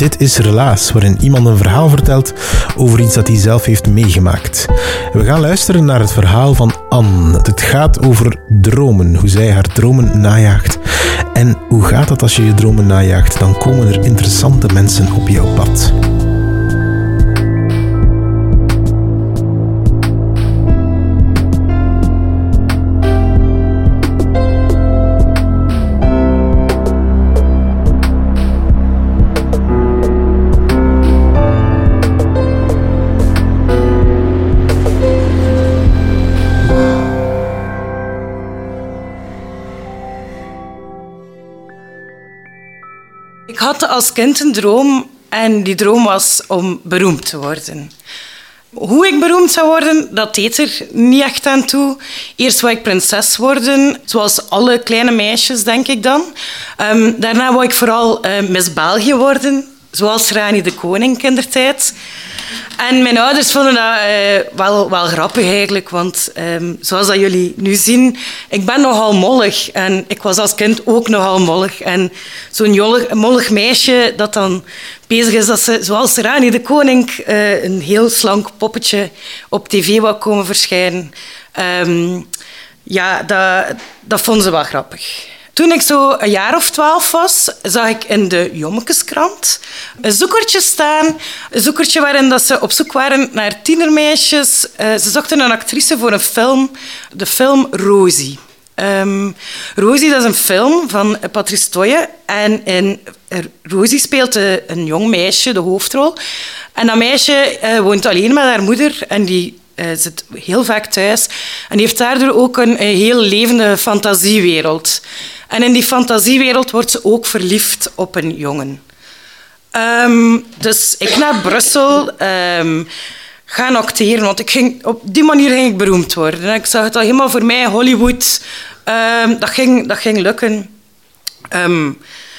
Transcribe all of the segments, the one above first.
Dit is Relaas, waarin iemand een verhaal vertelt over iets dat hij zelf heeft meegemaakt. We gaan luisteren naar het verhaal van Anne. Het gaat over dromen, hoe zij haar dromen najaagt. En hoe gaat dat als je je dromen najaagt? Dan komen er interessante mensen op jouw pad. Als kind een droom en die droom was om beroemd te worden. Hoe ik beroemd zou worden, dat deed er niet echt aan toe. Eerst wou ik prinses worden, zoals alle kleine meisjes, denk ik dan. Um, daarna wou ik vooral uh, Miss België worden, zoals Rani de Koning in der tijd. En mijn ouders vonden dat uh, wel, wel grappig eigenlijk, want um, zoals dat jullie nu zien, ik ben nogal mollig. En ik was als kind ook nogal mollig. En zo'n mollig meisje dat dan bezig is dat ze, zoals Rani de Koning, uh, een heel slank poppetje op tv wou komen verschijnen. Um, ja, dat, dat vonden ze wel grappig. Toen ik zo een jaar of twaalf was, zag ik in de Jommekeskrant een zoekertje staan. Een zoekertje waarin dat ze op zoek waren naar tienermeisjes. Uh, ze zochten een actrice voor een film, de film Rosie. Um, Rosie, dat is een film van Patrice Toye. En in Rosie speelt een jong meisje de hoofdrol. En dat meisje uh, woont alleen met haar moeder en die zit heel vaak thuis. En heeft daardoor ook een, heel levende fantasiewereld. En in die fantasiewereld wordt ze ook verliefd op een jongen. Um, dus ik naar Brussel um, gaan acteren, want ik ging, op die manier ging ik beroemd worden. Ik zag het al helemaal voor mij, Hollywood, um, dat, ging, dat ging lukken.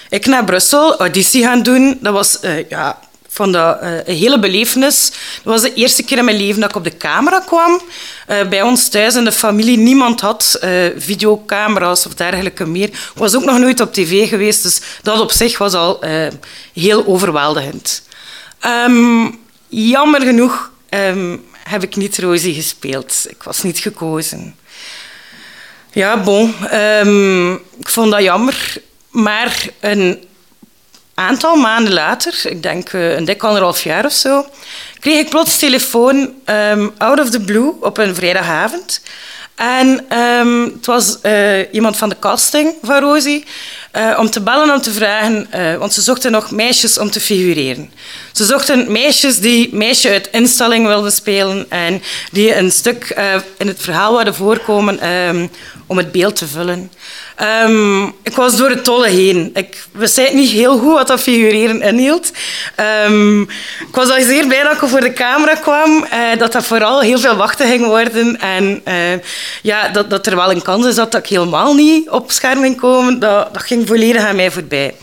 ik naar Brussel, auditie gaan doen. Dat was uh, ja, vond dat uh, een hele belevenis. Dat was de eerste keer in mijn leven dat ik op de camera kwam. Uh, bij ons thuis in de familie, niemand had uh, videocamera's of dergelijke meer. Ik was ook nog nooit op tv geweest, dus dat op zich was al heel overweldigend. Um, jammer genoeg um, heb ik niet Rosie gespeeld. Ik was niet gekozen. Ja, bon. Um, ik vond dat jammer. Maar een aantal maanden later, ik denk uh, een dik anderhalf jaar of zo, kreeg ik plots telefoon um, out of the blue op een vrijdagavond. En um, het was uh, iemand van de casting van Rosie uh, om te bellen om te vragen, want ze zochten nog meisjes om te figureren. Ze zochten meisjes die meisje uit instelling wilden spelen en die een stuk in het verhaal wilden voorkomen um, om het beeld te vullen. Um, ik was door het tolle heen. Ik wist niet heel goed wat dat figureren inhield. Um, ik was al zeer blij dat ik voor de camera kwam. Uh, dat dat vooral heel veel wachten ging worden. En uh, ja, dat, dat er wel een kans is dat ik helemaal niet op scherm ging komen. Dat, dat ging volledig aan mij voorbij.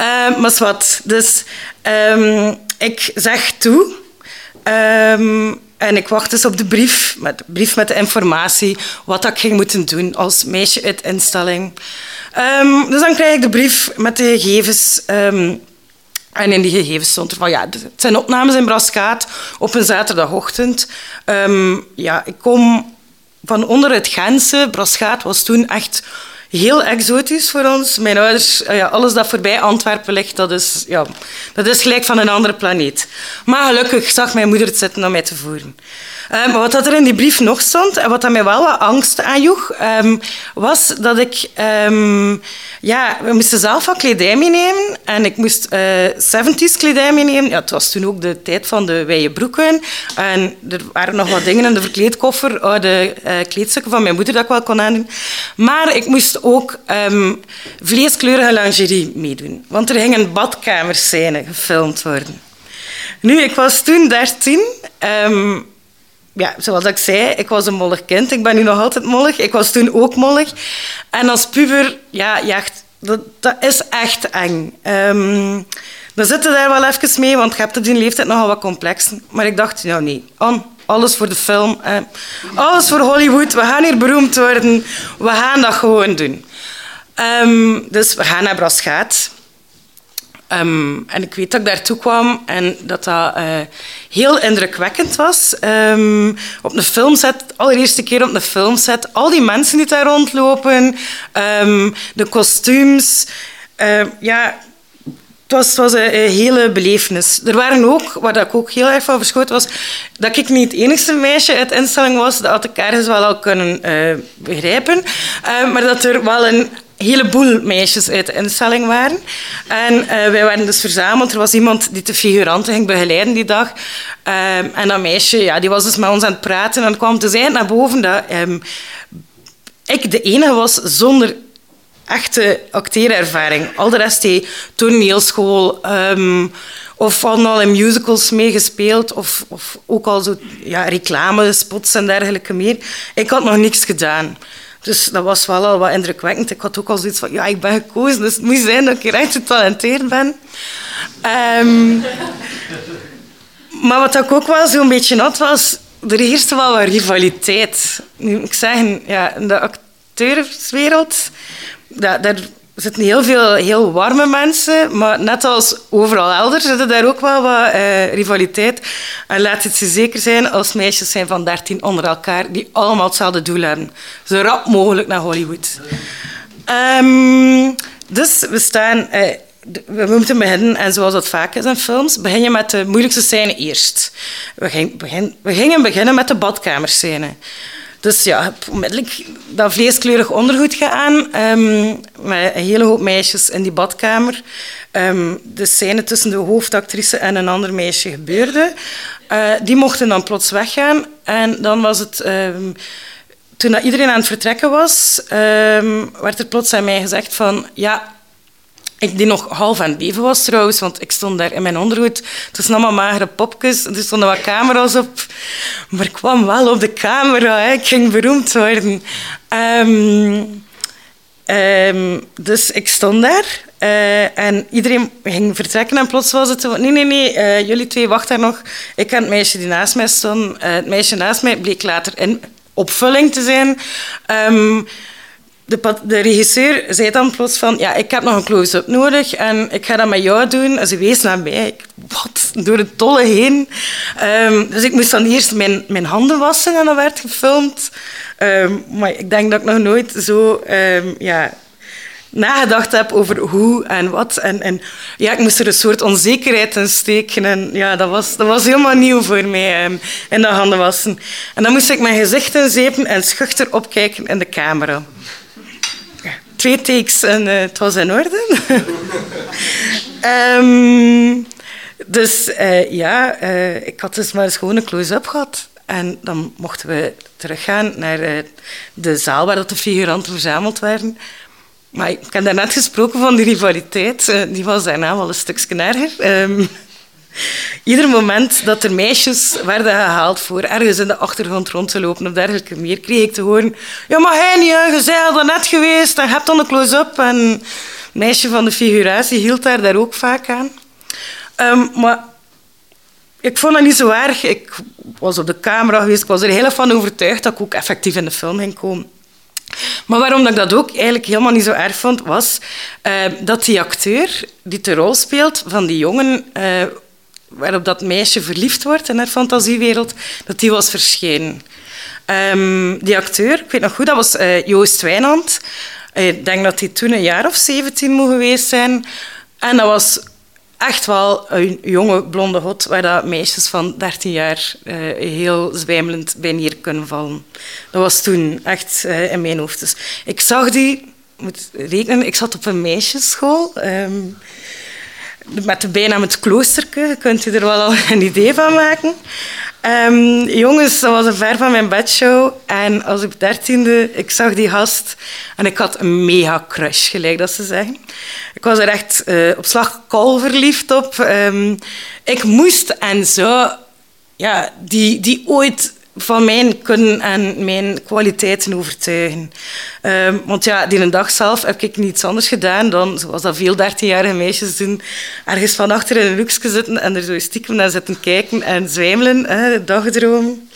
Uh, maar wat. Dus ik zeg toe. En ik wacht dus op de brief met, brief met de informatie wat ik ging moeten doen als meisje uit instelling. Um, dus dan krijg ik de brief met de gegevens. Um, en in die gegevens stond er van ja, het zijn opnames in Braskaat op een zaterdagochtend. Um, ja, ik kom van onder het Gentse. Braskaat was toen echt heel exotisch voor ons. Mijn ouders, ja, alles dat voorbij Antwerpen ligt, dat is, ja, dat is gelijk van een andere planeet. Maar gelukkig zag mijn moeder het zitten om mij te voeren. Um, wat er in die brief nog stond, en wat mij wel wat angst aanjoeg, um, was dat ik... Um, ja, we moesten zelf wat kledij meenemen. En ik moest uh, eh, 70s kledij meenemen. Ja, het was toen ook de tijd van de wijde broeken. En er waren nog wat dingen in de verkleedkoffer. Oude uh, kleedstukken van mijn moeder dat ik wel kon aandoen. Maar ik moest ook vleeskleurige lingerie meedoen. Want er ging een badkamerscène gefilmd worden. Nu, ik was toen 13 ja, zoals ik zei, ik was een mollig kind. Ik ben nu nog altijd mollig. Ik was toen ook mollig. En als puber, ja, jacht, dat, dat is echt eng. Um, we zitten daar wel even mee, want je hebt op die leeftijd nogal wat complexen. Maar ik dacht, nou nee, alles voor de film. alles voor Hollywood. We gaan hier beroemd worden. We gaan dat gewoon doen. Um, dus we gaan naar Braschaat. Um, en ik weet dat ik daartoe kwam en dat dat uh, heel indrukwekkend was. Um, op een filmset, de allereerste keer op een filmset, al die mensen die daar rondlopen, um, de kostuums. Ja, het was, een, hele belevenis. Er waren ook, waar ik ook heel erg van verschoten was, dat ik niet het enigste meisje uit de instelling was. Dat had ik wel al kunnen uh, begrijpen. maar dat er wel een heleboel meisjes uit de instelling waren. En uh, wij werden dus verzameld. Er was iemand die de figuranten ging begeleiden die dag. Um, en dat meisje ja, die was dus met ons aan het praten. En kwam dus eind naar boven dat um, ik de enige was zonder echte acteerervaring. Al de rest die toneelschool... Um, of hadden al in musicals meegespeeld, of, of ook al zo ja, reclamespots en dergelijke meer. Ik had nog niks gedaan. Dus dat was wel al wat indrukwekkend. Ik had ook al zoiets van, ja, ik ben gekozen, dus het moet zijn dat ik echt getalenteerd ben. Um, maar wat ik ook wel zo'n beetje had, was... Er heerste wel wat rivaliteit. Nu moet ik zeggen, ja, in de acteurswereld... Dat, daar er zitten heel veel heel warme mensen, maar net als overal elders zitten daar ook wel wat uh, rivaliteit. En laat het ze zeker zijn als meisjes zijn van 13 onder elkaar die allemaal hetzelfde doel hebben. Zo rap mogelijk naar Hollywood. Um, dus we staan... Uh, we moeten beginnen, en zoals dat vaak is in films, begin je met de moeilijkste scène eerst. We gingen beginnen met de badkamerscène. Dus ja, heb onmiddellijk dat vleeskleurig ondergoed gedaan. Um, met een hele hoop meisjes in die badkamer. Um, de scène tussen de hoofdactrice en een ander meisje gebeurde. Uh, die mochten dan plots weggaan. En dan was het... Um, toen iedereen aan het vertrekken was, werd er plots aan mij gezegd van... Ja, ik die nog half aan het beven was trouwens, want ik stond daar in mijn ondergoed. Tussen allemaal magere popjes. Er stonden wat camera's op. Maar ik kwam wel op de camera. Hè. Ik ging beroemd worden. Um, um, dus ik stond daar. Uh, en iedereen ging vertrekken en plots was het zo... Nee, nee, nee, uh, jullie twee wachten daar nog. Ik en het meisje die naast mij stond. Uh, het meisje naast mij bleek later in opvulling te zijn. Um, de, de, regisseur zei dan plots van, ja, ik heb nog een close-up nodig en ik ga dat met jou doen. En ze wees naar mij, wat, door het tolle heen. Um, dus ik moest dan eerst mijn, mijn handen wassen en dat werd gefilmd. Um, maar ik denk dat ik nog nooit zo um, ja, nagedacht heb over hoe en wat. En, en ja, ik moest er een soort onzekerheid in steken. En ja, dat was, dat was helemaal nieuw voor mij, um, in dat handen wassen. En dan moest ik mijn gezicht inzepen en schuchter opkijken in de camera twee takes en uh, het was in orde. um, dus uh, ja, uh, ik had dus maar eens gewoon een close-up gehad. En dan mochten we teruggaan naar de zaal waar dat de figuranten verzameld werden. Maar ik heb daarnet gesproken van die rivaliteit. die was daarna wel een stukje erger. Um, Ieder moment dat er meisjes werden gehaald voor ergens in de achtergrond rond te lopen of dergelijke meer, kreeg ik te horen... Ja, maar hij niet, je net geweest en je hebt dan een close-up. En meisje van de figuratie hield daar, daar ook vaak aan. Um, maar ik vond dat niet zo erg. Ik was op de camera geweest. Ik was er heel van overtuigd dat ik ook effectief in de film ging komen. Maar waarom ik dat ook eigenlijk helemaal niet zo erg vond, was uh, dat die acteur die de rol speelt van die jongen... Uh, waarop dat meisje verliefd wordt in haar fantasiewereld, dat die was verschenen. Um, die acteur, ik weet nog goed, dat was uh, Joost Wijnand. Ik denk dat hij toen een jaar of 17 moet geweest zijn. En dat was echt wel een jonge blonde hot, waar dat meisjes van 13 jaar uh, heel zwijmelend bij neer kunnen vallen. Dat was toen echt in mijn hoofd. Dus ik zag die, moet rekenen, ik zat op een meisjesschool. Um, met de bijnaam het kloosterke, kunt u er wel al een idee van maken. Um, jongens, dat was een ver van mijn bedshow. En als ik dertiende, ik zag die gast en ik had een mega crush, gelijk dat ze zeggen. Ik was er echt uh, op slag kal verliefd op. Um, ik moest en zo, ja, die, die ooit van mijn kunnen en mijn kwaliteiten overtuigen. Um, want ja, die dag zelf heb ik niets anders gedaan dan, zoals dat veel dertienjarige meisjes doen, ergens van achter in een hoekje zitten en er zo stiekem naar zitten kijken en zwijmelen, hè, dagdroom.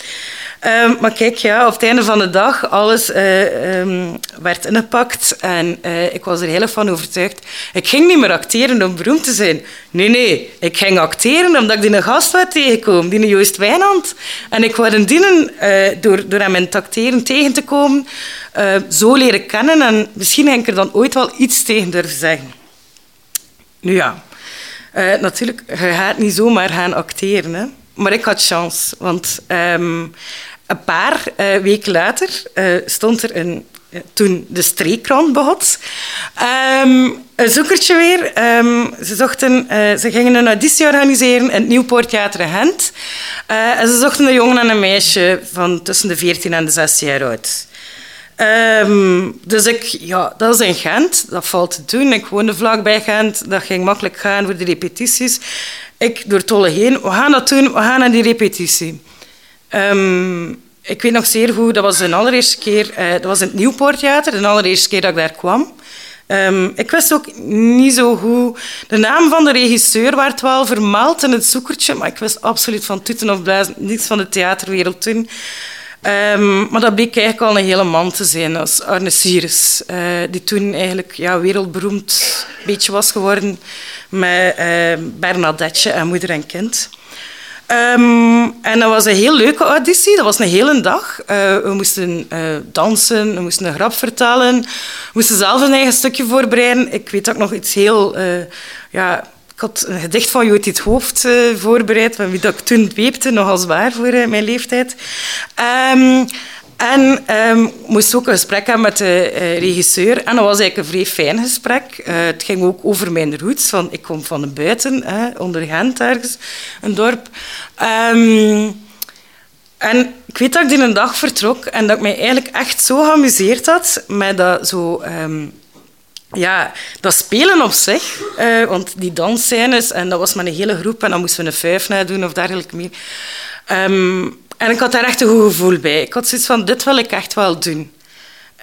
Um, maar kijk, ja, op het einde van de dag, alles uh, um, werd ingepakt en uh, ik was er heel van overtuigd. Ik ging niet meer acteren om beroemd te zijn. Nee, nee, ik ging acteren omdat ik die een gast werd tegenkomen, die Joost Wijnand. En ik word dienen uh, door, door hem in acteren tegen te komen, zo leren kennen en misschien ging ik er dan ooit wel iets tegen durven zeggen. Nu ja, natuurlijk, je gaat niet zomaar gaan acteren, hè. Maar ik had chance, want um, een paar uh, weken later uh, stond er een, uh, toen de streekkrant begot. Um, een zoekertje weer. Um, ze, zochten, ze gingen een auditie organiseren in het Nieuwpoort Theater Gent. en ze zochten een jongen en een meisje van tussen de 14 en de 16 jaar oud. Um, dus ik, ja, dat is in Gent, dat valt te doen. Ik woonde vlakbij Gent, dat ging makkelijk gaan voor de repetities. Ik door Tolle heen, we gaan dat doen, we gaan naar die repetitie. Um, ik weet nog zeer goed, dat was de allereerste keer, uh, dat was in het Nieuwpoorttheater, de allereerste keer dat ik daar kwam. Um, ik wist ook niet zo goed... De naam van de regisseur werd wel vermeld in het zoekertje, maar ik wist absoluut van tutten of blazen niets van de theaterwereld toen. Um, maar dat bleek eigenlijk al een hele man te zijn, als Arne Sires, uh, die toen eigenlijk ja, wereldberoemd beetje was geworden met uh, Bernadette en moeder en kind. Um, en dat was een heel leuke auditie. Dat was een hele dag. Uh, we moesten uh, dansen, we moesten een grap vertellen. We moesten zelf een eigen stukje voorbereiden. Ik weet ook nog iets heel... Uh, ja, ik had een gedicht van Jotit Hoofd voorbereid, van wie dat ik toen dweepte, nogal zwaar voor mijn leeftijd. Um, en um, moest ook een gesprek hebben met de uh, regisseur. En dat was eigenlijk een vrij fijn gesprek. Uh, het ging ook over mijn roots. Van, ik kom van de buiten, hè, onder Gent ergens, een dorp. Um, en ik weet dat ik die een dag vertrok en dat ik mij eigenlijk echt zo geamuseerd had met dat zo... Um, ja, dat spelen op zich, uh, want die dansscènes, en dat was met een hele groep en dan moesten we een vijf doen of dergelijke meer. En ik had daar echt een goed gevoel bij. Ik had zoiets van, dit wil ik echt wel doen.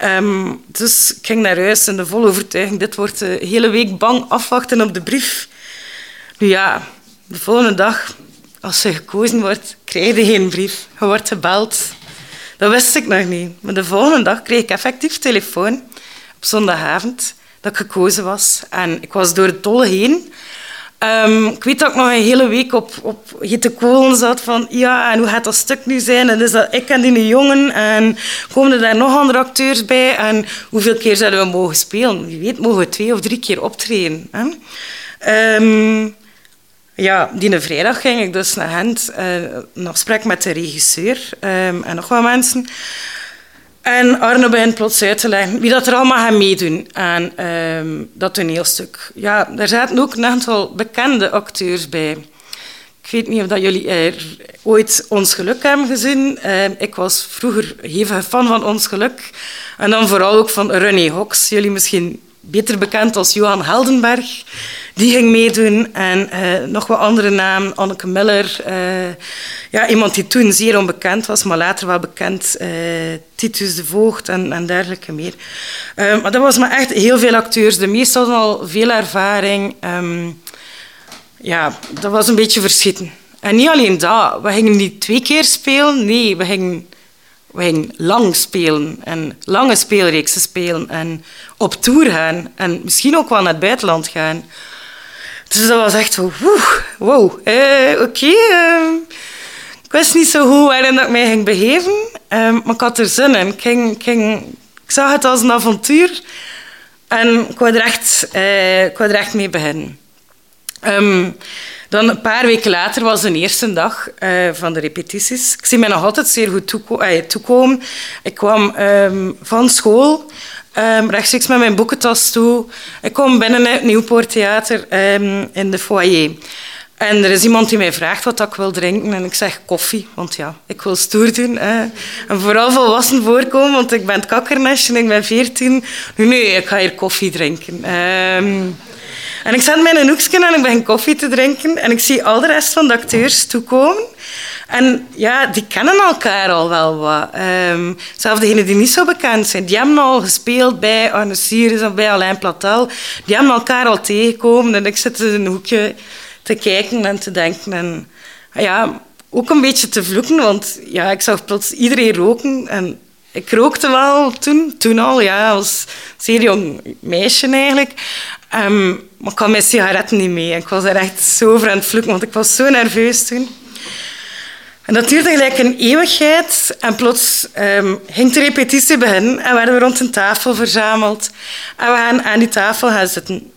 Um, dus ik ging naar huis in de volle overtuiging, dit wordt de hele week bang afwachten op de brief. Nu ja, de volgende dag, als je gekozen wordt, krijg je geen brief. Je wordt gebeld. Dat wist ik nog niet. Maar de volgende dag kreeg ik effectief telefoon op zondagavond dat ik gekozen was. En ik was door het dolle heen. Um, ik weet dat ik nog een hele week op, op hitte kolen zat van ja, en hoe gaat dat stuk nu zijn? En is dat ik en die jongen en komen er daar nog andere acteurs bij? En hoeveel keer zouden we mogen spelen? Wie weet, mogen we twee of drie keer optreden. Hè? Um, ja, die vrijdag ging ik dus naar Gent, uh, een afspraak met de regisseur um, en nog wat mensen. En Arno begint plots uit te leggen wie dat er allemaal gaat meedoen aan um, dat toneelstuk. Ja, daar zaten ook een aantal bekende acteurs bij. Ik weet niet of dat jullie er ooit Ons Geluk hebben gezien. Uh, ik was vroeger hevige fan van Ons Geluk. En dan vooral ook van René Hox. Jullie misschien beter bekend als Johan Heldenberg. Die ging meedoen. En uh, nog wat andere namen. Anneke Miller. Uh, ja, iemand die toen zeer onbekend was, maar later wel bekend. Uh, Titus de Voogd en, en dergelijke meer. maar dat was maar echt heel veel acteurs. De meesten hadden al veel ervaring. Um, ja, dat was een beetje verschieten. En niet alleen dat. We gingen niet twee keer spelen. Nee, we gingen gingen lang spelen en lange speelreeksen spelen en op tour gaan en misschien ook wel naar het buitenland gaan. Dus dat was echt zo, wow, eh, oké. Uh, ik wist niet zo goed waarin dat ik mij ging begeven, uh, maar ik had er zin in. Ik, ging, ging, ik zag het als een avontuur En ik wou er echt, uh, ik er echt mee beginnen. Um, dan een paar weken later was de eerste dag uh, van de repetities. Ik zie mij nog altijd zeer goed uh, toekomen. Ik kwam um, van school um, rechtstreeks met mijn boekentas toe. Ik kom binnen het Nieuwpoort Theater in de foyer. En er is iemand die mij vraagt wat ik wil drinken. En ik zeg koffie, want ja, ik wil stoer doen. En vooral volwassen voorkomen, want ik ben het kakkernestje en ik ben veertien. Nu, nee, ik ga hier koffie drinken. Um, en ik mij in een hoekje en ik begin koffie te drinken. En ik zie al de rest van de acteurs toekomen. En ja, die kennen elkaar al wel wat. Um, zelfs degenen die niet zo bekend zijn. Die hebben al gespeeld bij Arne Sirius of bij Alain Platel. Die hebben elkaar al tegengekomen. En ik zit in een hoekje te kijken en te denken. En ja, ook een beetje te vloeken, want ja, ik zag plots iedereen roken. En ik rookte wel toen, toen al, ja, als zeer jong meisje eigenlijk. Um, maar ik had mijn sigaretten niet mee. Ik was er echt zo over aan het want ik was zo nerveus toen. En dat duurde gelijk een eeuwigheid. En plots um, ging de repetitie beginnen en werden we rond een tafel verzameld. En we gaan aan die tafel gaan zitten.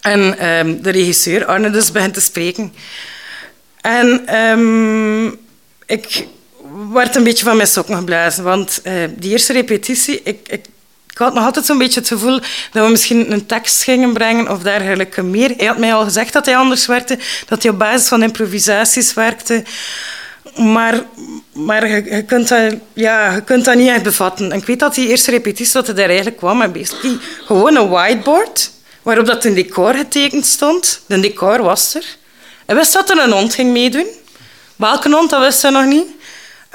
En um, de regisseur, Arne, dus begint te spreken. En ik werd een beetje van mijn sokken geblazen. Want uh, die eerste repetitie, ik, ik, had nog altijd zo'n beetje het gevoel dat we misschien een tekst gingen brengen of dergelijke meer. Hij had mij al gezegd dat hij anders werkte, dat hij op basis van improvisaties werkte. Maar, maar je, kunt dat, ja, je kunt dat niet echt bevatten. En ik weet dat die eerste repetitie dat hij eigenlijk kwam, basically gewoon een whiteboard waarop dat een decor getekend stond. De decor was er. Hij wist dat er een hond ging meedoen. Welke hond, dat wist hij nog niet.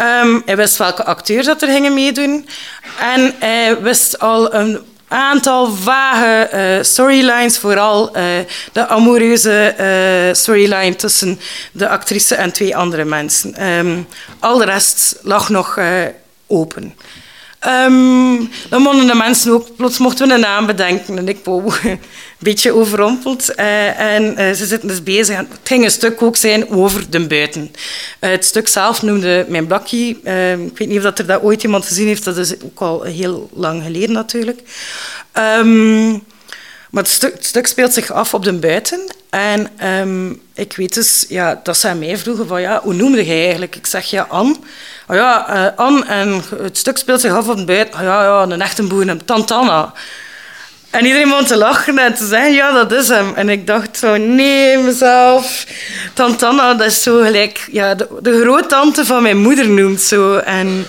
Um, hij wist welke acteurs dat er gingen meedoen. En hij wist al een aantal vage uh, storylines, vooral uh, de amoureuze uh, storyline tussen de actrice en twee andere mensen. Um, al de rest lag nog open. Um, dan mochten de mensen ook, plots mochten we een naam bedenken. En ik was een beetje overrompeld. Uh, en uh, ze zitten dus bezig. Het ging een stuk ook zijn over de buiten. Uh, het stuk zelf noemde mijn blakje. Ehm, ik weet niet of dat er dat ooit iemand gezien heeft. Dat is ook al heel lang geleden natuurlijk. Um, maar het stuk, het stuk, speelt zich af op de buiten. En ik weet dus ja, dat aan mij vroegen van ja, hoe noemde jij eigenlijk? Ik zeg ja, Anne. Oh ja, uh, en het stuk speelt zich af op het buiten. Oh ja, ja, een echte boer, een Tantana. En iedereen begon te lachen en te zeggen, ja, dat is hem. En ik dacht zo, nee, mezelf. Tantana, dat is zo gelijk... Ja, de, de groottante van mijn moeder noemt zo. En,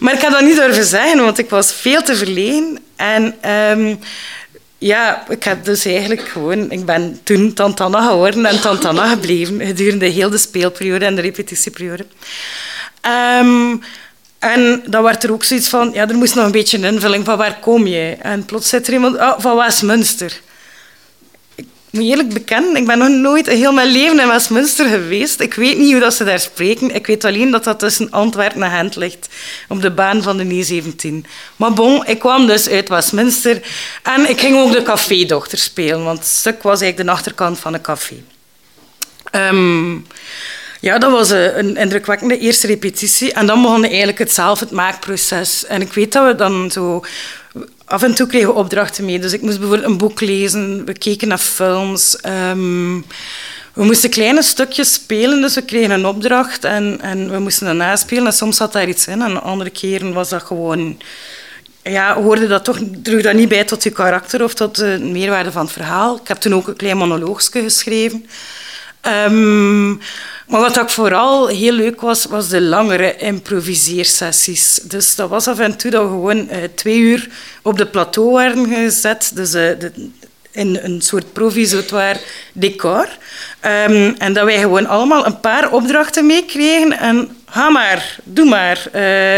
maar ik had dat niet durven zeggen, want ik was veel te verlegen. En... Um, ja, ik heb dus eigenlijk gewoon... Ik ben toen Tantana geworden en Tantana gebleven gedurende heel de speelperiode en de repetitieperiode. Um, en dan werd er ook zoiets van, ja, er moest nog een beetje een invulling van waar kom je? En plots zit er iemand, oh, van Westminster. Moet eerlijk bekennen, ik ben nog nooit heel mijn leven in Westminster geweest. Ik weet niet hoe dat ze daar spreken. Ik weet alleen dat dat tussen Antwerpen en Gent ligt, op de baan van de E17. Maar bon, ik kwam dus uit Westminster en ik ging ook de cafédochter spelen, want stuk was eigenlijk de achterkant van een café. Um, ja, dat was eh, een indrukwekkende eerste repetitie. En dan begon eigenlijk het zelf, het maakproces. En ik weet dat we dan zo... Af en toe kregen we opdrachten mee. Dus ik moest bijvoorbeeld een boek lezen. We keken naar films. Ehm, we moesten kleine stukjes spelen, dus we kregen een opdracht en, en we moesten dat naspelen. En soms zat daar iets in en andere keren was dat gewoon... Ja, hoorde dat toch, droeg dat niet bij tot je karakter of tot de meerwaarde van het verhaal. Ik heb toen ook een klein monoloogje geschreven. Um, maar wat ook vooral heel leuk was, was de langere improviseersessies. Dus dat was af en toe dat we gewoon uh, twee uur op de plateau werden gezet. Dus uh, de, in een soort provisoire decor. Um, en dat wij gewoon allemaal een paar opdrachten meekregen. En ga maar, doe maar.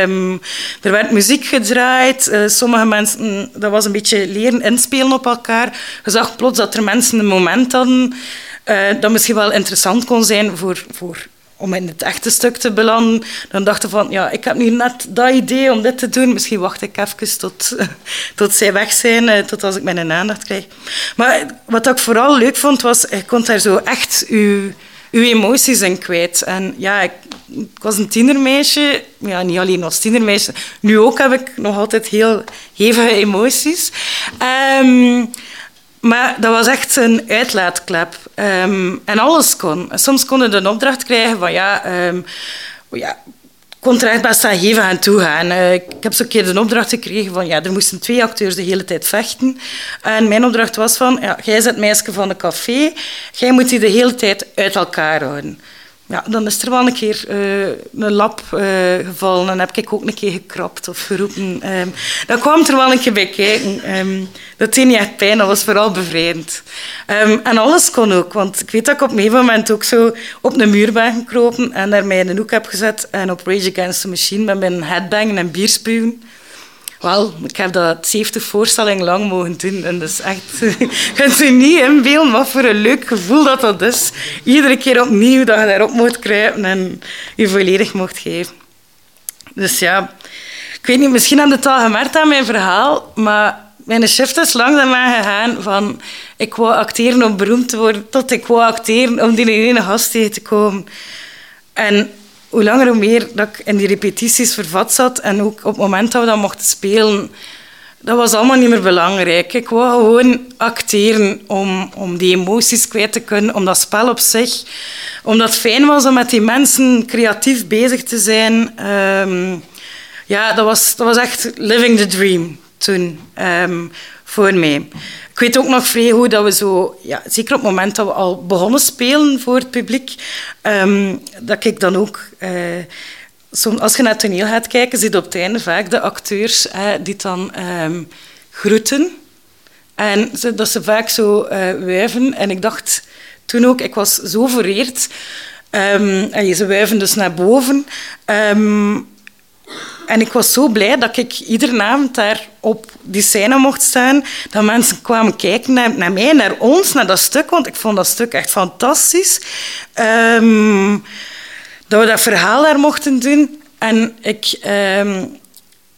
Um, er werd muziek gedraaid. Uh, sommige mensen, dat was een beetje leren inspelen op elkaar. Je zag plots dat er mensen een moment hadden uh, dat misschien wel interessant kon zijn voor, voor, om in het echte stuk te belanden. Dan dachten van, ja, ik heb nu net dat idee om dit te doen. Misschien wacht ik even tot, tot zij weg zijn, uh, tot als ik mijn aandacht krijg. Maar wat ik vooral leuk vond, was, je kon daar zo echt je uw emoties zijn kwijt. En ja, ik, was een tienermeisje. Ja, niet alleen als tienermeisje. Nu ook heb ik nog altijd heel hevige emoties. Ehm, maar dat was echt een uitlaatklep. Ehm, en alles kon. Soms kon je een opdracht krijgen van ja... Um, ja kon aan geven en toegaan. Uh, ik heb zo een keer de opdracht gekregen van ja, er moesten twee acteurs de hele tijd vechten. En mijn opdracht was van, ja, jij bent meisje van de café, jij moet die de hele tijd uit elkaar houden ja, dan is er wel een keer uh, een lap uh, gevallen en heb ik ook een keer gekrapt of geroepen. Um, dat kwam er wel een keer bij kijken. Um, dat deed niet echt pijn, dat was vooral bevrijdend. Um, en alles kon ook, want ik weet dat ik op een moment ook zo op een muur ben gekropen en daar mij in een hoek heb gezet en op Rage Against the Machine met mijn headbangen en bierspuwen. Wel, ik heb dat 70 voorstellingen lang mogen doen. En dat is echt... Je kunt je niet inbeelden wat voor een leuk gevoel dat dat is. Iedere keer opnieuw dat je daarop moet kruipen en je volledig mocht geven. Dus ja, ik weet niet, misschien heb je het al gemerkt aan mijn verhaal, maar mijn shift is langzaam gegaan van ik wou acteren om beroemd te worden, tot ik wou acteren om die ene gast tegen te komen. En hoe langer hoe meer dat ik in die repetities vervat zat en ook op het moment dat we dat mochten spelen, dat was allemaal niet meer belangrijk. Ik wou gewoon acteren om, om die emoties kwijt te kunnen, om dat spel op zich. Omdat het fijn was om met die mensen creatief bezig te zijn. Um, ja, dat was, dat was echt living the dream toen um, voor mij. Ik weet ook nog vrij goed dat we zo, ja, zeker op het moment dat we al begonnen spelen voor het publiek, um, dat ik dan ook. Uh, als je naar het toneel gaat kijken, je op het einde vaak de acteurs die dan um, groeten. En dat ze vaak zo uh, wuiven. En ik dacht toen ook, ik was zo vereerd. Um, en ze wuiven dus naar boven. En ik was zo blij dat ik iedere avond daar op die scène mocht staan. Dat mensen kwamen kijken naar, mij, naar ons, naar dat stuk. Want ik vond dat stuk echt fantastisch. Um, dat we dat verhaal daar mochten doen. En ik, um,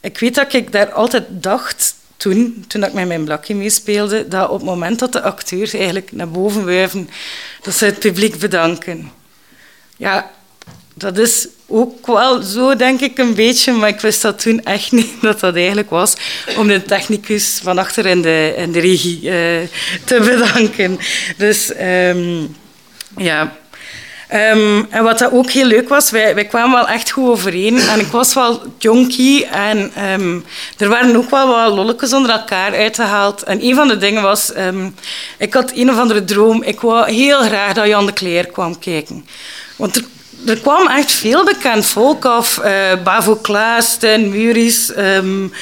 ik weet dat ik daar altijd dacht, toen, toen ik met mijn blakje meespeelde, dat op het moment dat de acteurs eigenlijk naar boven wuiven, dat ze het publiek bedanken. Ja, dat is ook wel zo, denk ik, een beetje. Maar ik wist dat toen echt niet dat dat eigenlijk was om de technicus van achter in de, in de regie uh, te bedanken. Dus um, ja. Um, en wat dat ook heel leuk was, wij, wij kwamen wel echt goed overeen. En ik was wel jonkie en um, er waren ook wel wat lolletjes onder elkaar uitgehaald. En een van de dingen was, ik had een of andere droom. Ik wou heel graag dat Jan de Kleer kwam kijken. Want er er kwam echt veel bekend volk af. Uh, Bavo Klaas, Stijn Muris, um,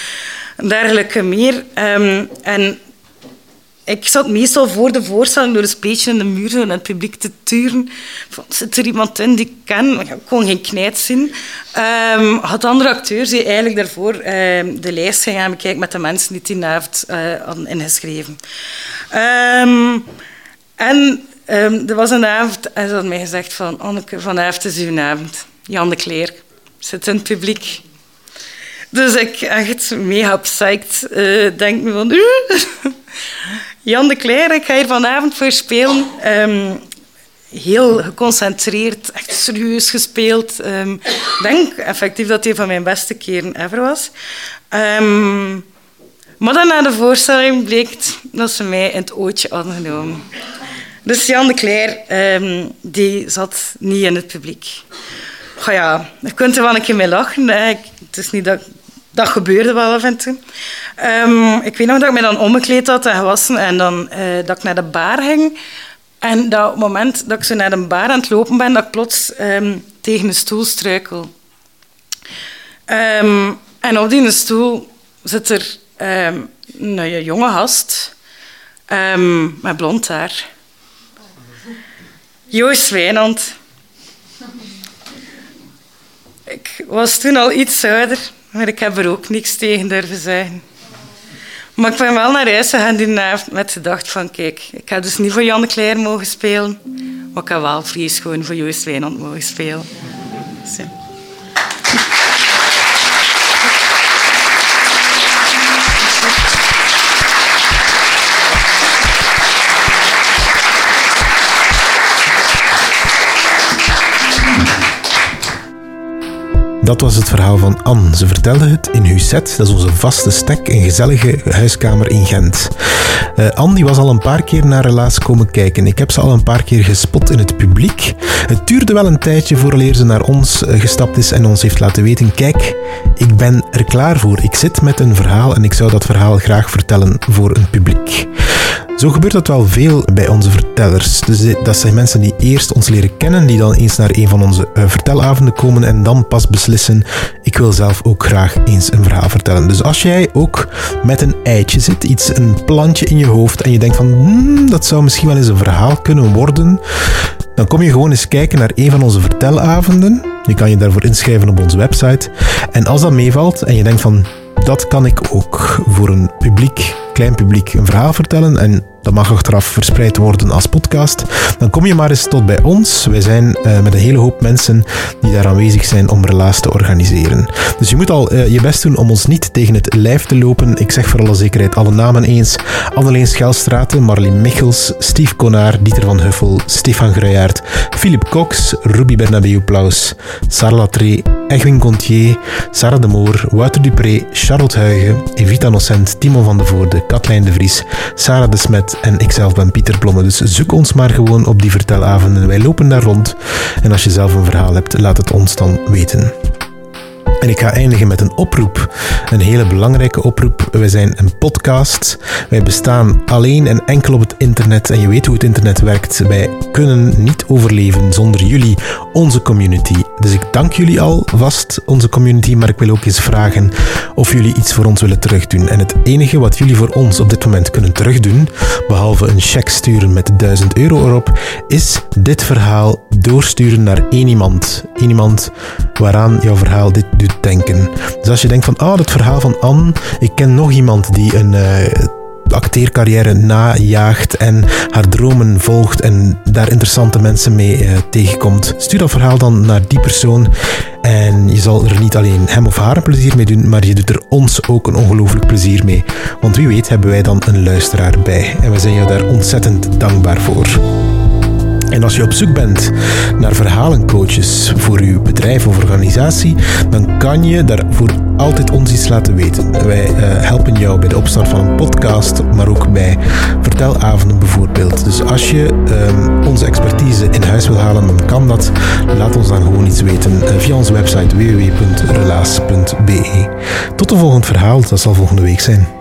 dergelijke meer. Um, en ik zat meestal voor de voorstelling door een beetje in de muur en het publiek te turen. Zit er iemand in die ik ken? Ik kon geen knijt zien. Um, had andere acteurs die eigenlijk daarvoor de lijst gaan bekijken met de mensen die die avond uh, hadden ingeschreven. En Um, er was een avond en ze had mij gezegd van Anneke, vanavond is uw avond. Jan de Kleer zit in het publiek. Dus ik echt mega psyched uh, denk me van... Jan de Kleer, ik ga hier vanavond voor spelen. Um, heel geconcentreerd, echt serieus gespeeld. Um, ik denk effectief dat hij van mijn beste keren ever was. Maar dan na de voorstelling bleek dat ze mij in het ootje hadden genomen. Dus Jan de Cler, um, die zat niet in het publiek. Goh ja, je kunt er wel een keer mee lachen. Het is niet dat... Dat gebeurde wel af en toe. Um, ik weet nog dat ik me dan omgekleed had en gewassen en dan, uh, dat ik naar de bar ging. En dat op het moment dat ik zo naar de bar aan het lopen ben, dat ik plots um, tegen een stoel struikel. En op die stoel zit er een jonge gast met blond haar. Joost Wijnand. Ik was toen al iets ouder, maar ik heb er ook niks tegen durven zeggen. Maar ik ben wel naar huis gegaan die met de gedachte van kijk, ik heb dus niet voor Jan Kleer mogen spelen, maar ik heb wel vries gewoon voor Joost Wijnand mogen spelen. Dus Dat was het verhaal van Anne. Ze vertelde het in Husset, dat is onze vaste stek, een gezellige huiskamer in Gent. Uh, Anne die was al een paar keer naar Relaas komen kijken. Ik heb ze al een paar keer gespot in het publiek. Het duurde wel een tijdje vooraleer ze naar ons eh, gestapt is en ons heeft laten weten: kijk, ik ben er klaar voor. Ik zit met een verhaal en ik zou dat verhaal graag vertellen voor een publiek. Zo gebeurt dat wel veel bij onze vertellers. Dus dat zijn mensen die eerst ons leren kennen, die dan eens naar een van onze uh, vertelavonden komen en dan pas beslissen: ik wil zelf ook graag eens een verhaal vertellen. Dus als jij ook met een eitje zit, iets, een plantje in je hoofd en je denkt van hmm, dat zou misschien wel eens een verhaal kunnen worden, dan kom je gewoon eens kijken naar een van onze vertelavonden. Je kan je daarvoor inschrijven op onze website. En als dat meevalt en je denkt van dat kan ik ook voor een publiek, klein publiek, een verhaal vertellen. En dat mag achteraf verspreid worden als podcast. Dan kom je maar eens tot bij ons. Wij zijn uh, met een hele hoop mensen die daar aanwezig zijn om relaas te organiseren. Dus je moet al uh, je best doen om ons niet tegen het lijf te lopen. Ik zeg voor alle zekerheid alle namen eens. Anneleen Schelstraten, Marleen Michels, Steve Konaar, Dieter van Huffel, Stefan Gruijaert, Philip Cox, Ruby Bernabeu Plaus, Sarah Latré, Egwin Contier, Sarah de Moor, Wouter Dupré, Charlotte Huigen, Evita Nocent, Timo van de Voorde, Katlijn de Vries, Sarah de Smet en ikzelf ben Pieter Blomme. Dus zoek ons maar gewoon op die vertelavonden. Wij lopen daar rond. En als je zelf een verhaal hebt, laat het ons dan weten. En ik ga eindigen met een oproep. Een hele belangrijke oproep. Wij zijn een podcast. Wij bestaan alleen en enkel op het internet. En je weet hoe het internet werkt. Wij kunnen niet overleven zonder jullie, onze community. Dus ik dank jullie alvast, onze community. Maar ik wil ook eens vragen of jullie iets voor ons willen terugdoen. En het enige wat jullie voor ons op dit moment kunnen terugdoen, behalve een cheque sturen met 1000 euro erop, is dit verhaal doorsturen naar één iemand. Eén iemand waaraan jouw verhaal dit doet denken. Dus als je denkt van, ah, dat verhaal van Anne, ik ken nog iemand die een uh, acteercarrière najaagt en haar dromen volgt en daar interessante mensen mee uh, tegenkomt, stuur dat verhaal dan naar die persoon. En je zal er niet alleen hem of haar een plezier mee doen, maar je doet er ons ook een ongelooflijk plezier mee. Want wie weet hebben wij dan een luisteraar bij. En we zijn jou daar ontzettend dankbaar voor. En als je op zoek bent naar verhalencoaches voor uw bedrijf of organisatie, dan kan je daarvoor altijd ons iets laten weten. Wij uh, helpen jou bij de opstart van een podcast, maar ook bij vertelavonden bijvoorbeeld. Dus als je um, onze expertise in huis wil halen, dan kan dat. Laat ons dan gewoon iets weten uh, via onze website www.relaas.be. Tot de volgende verhaal, dat zal volgende week zijn.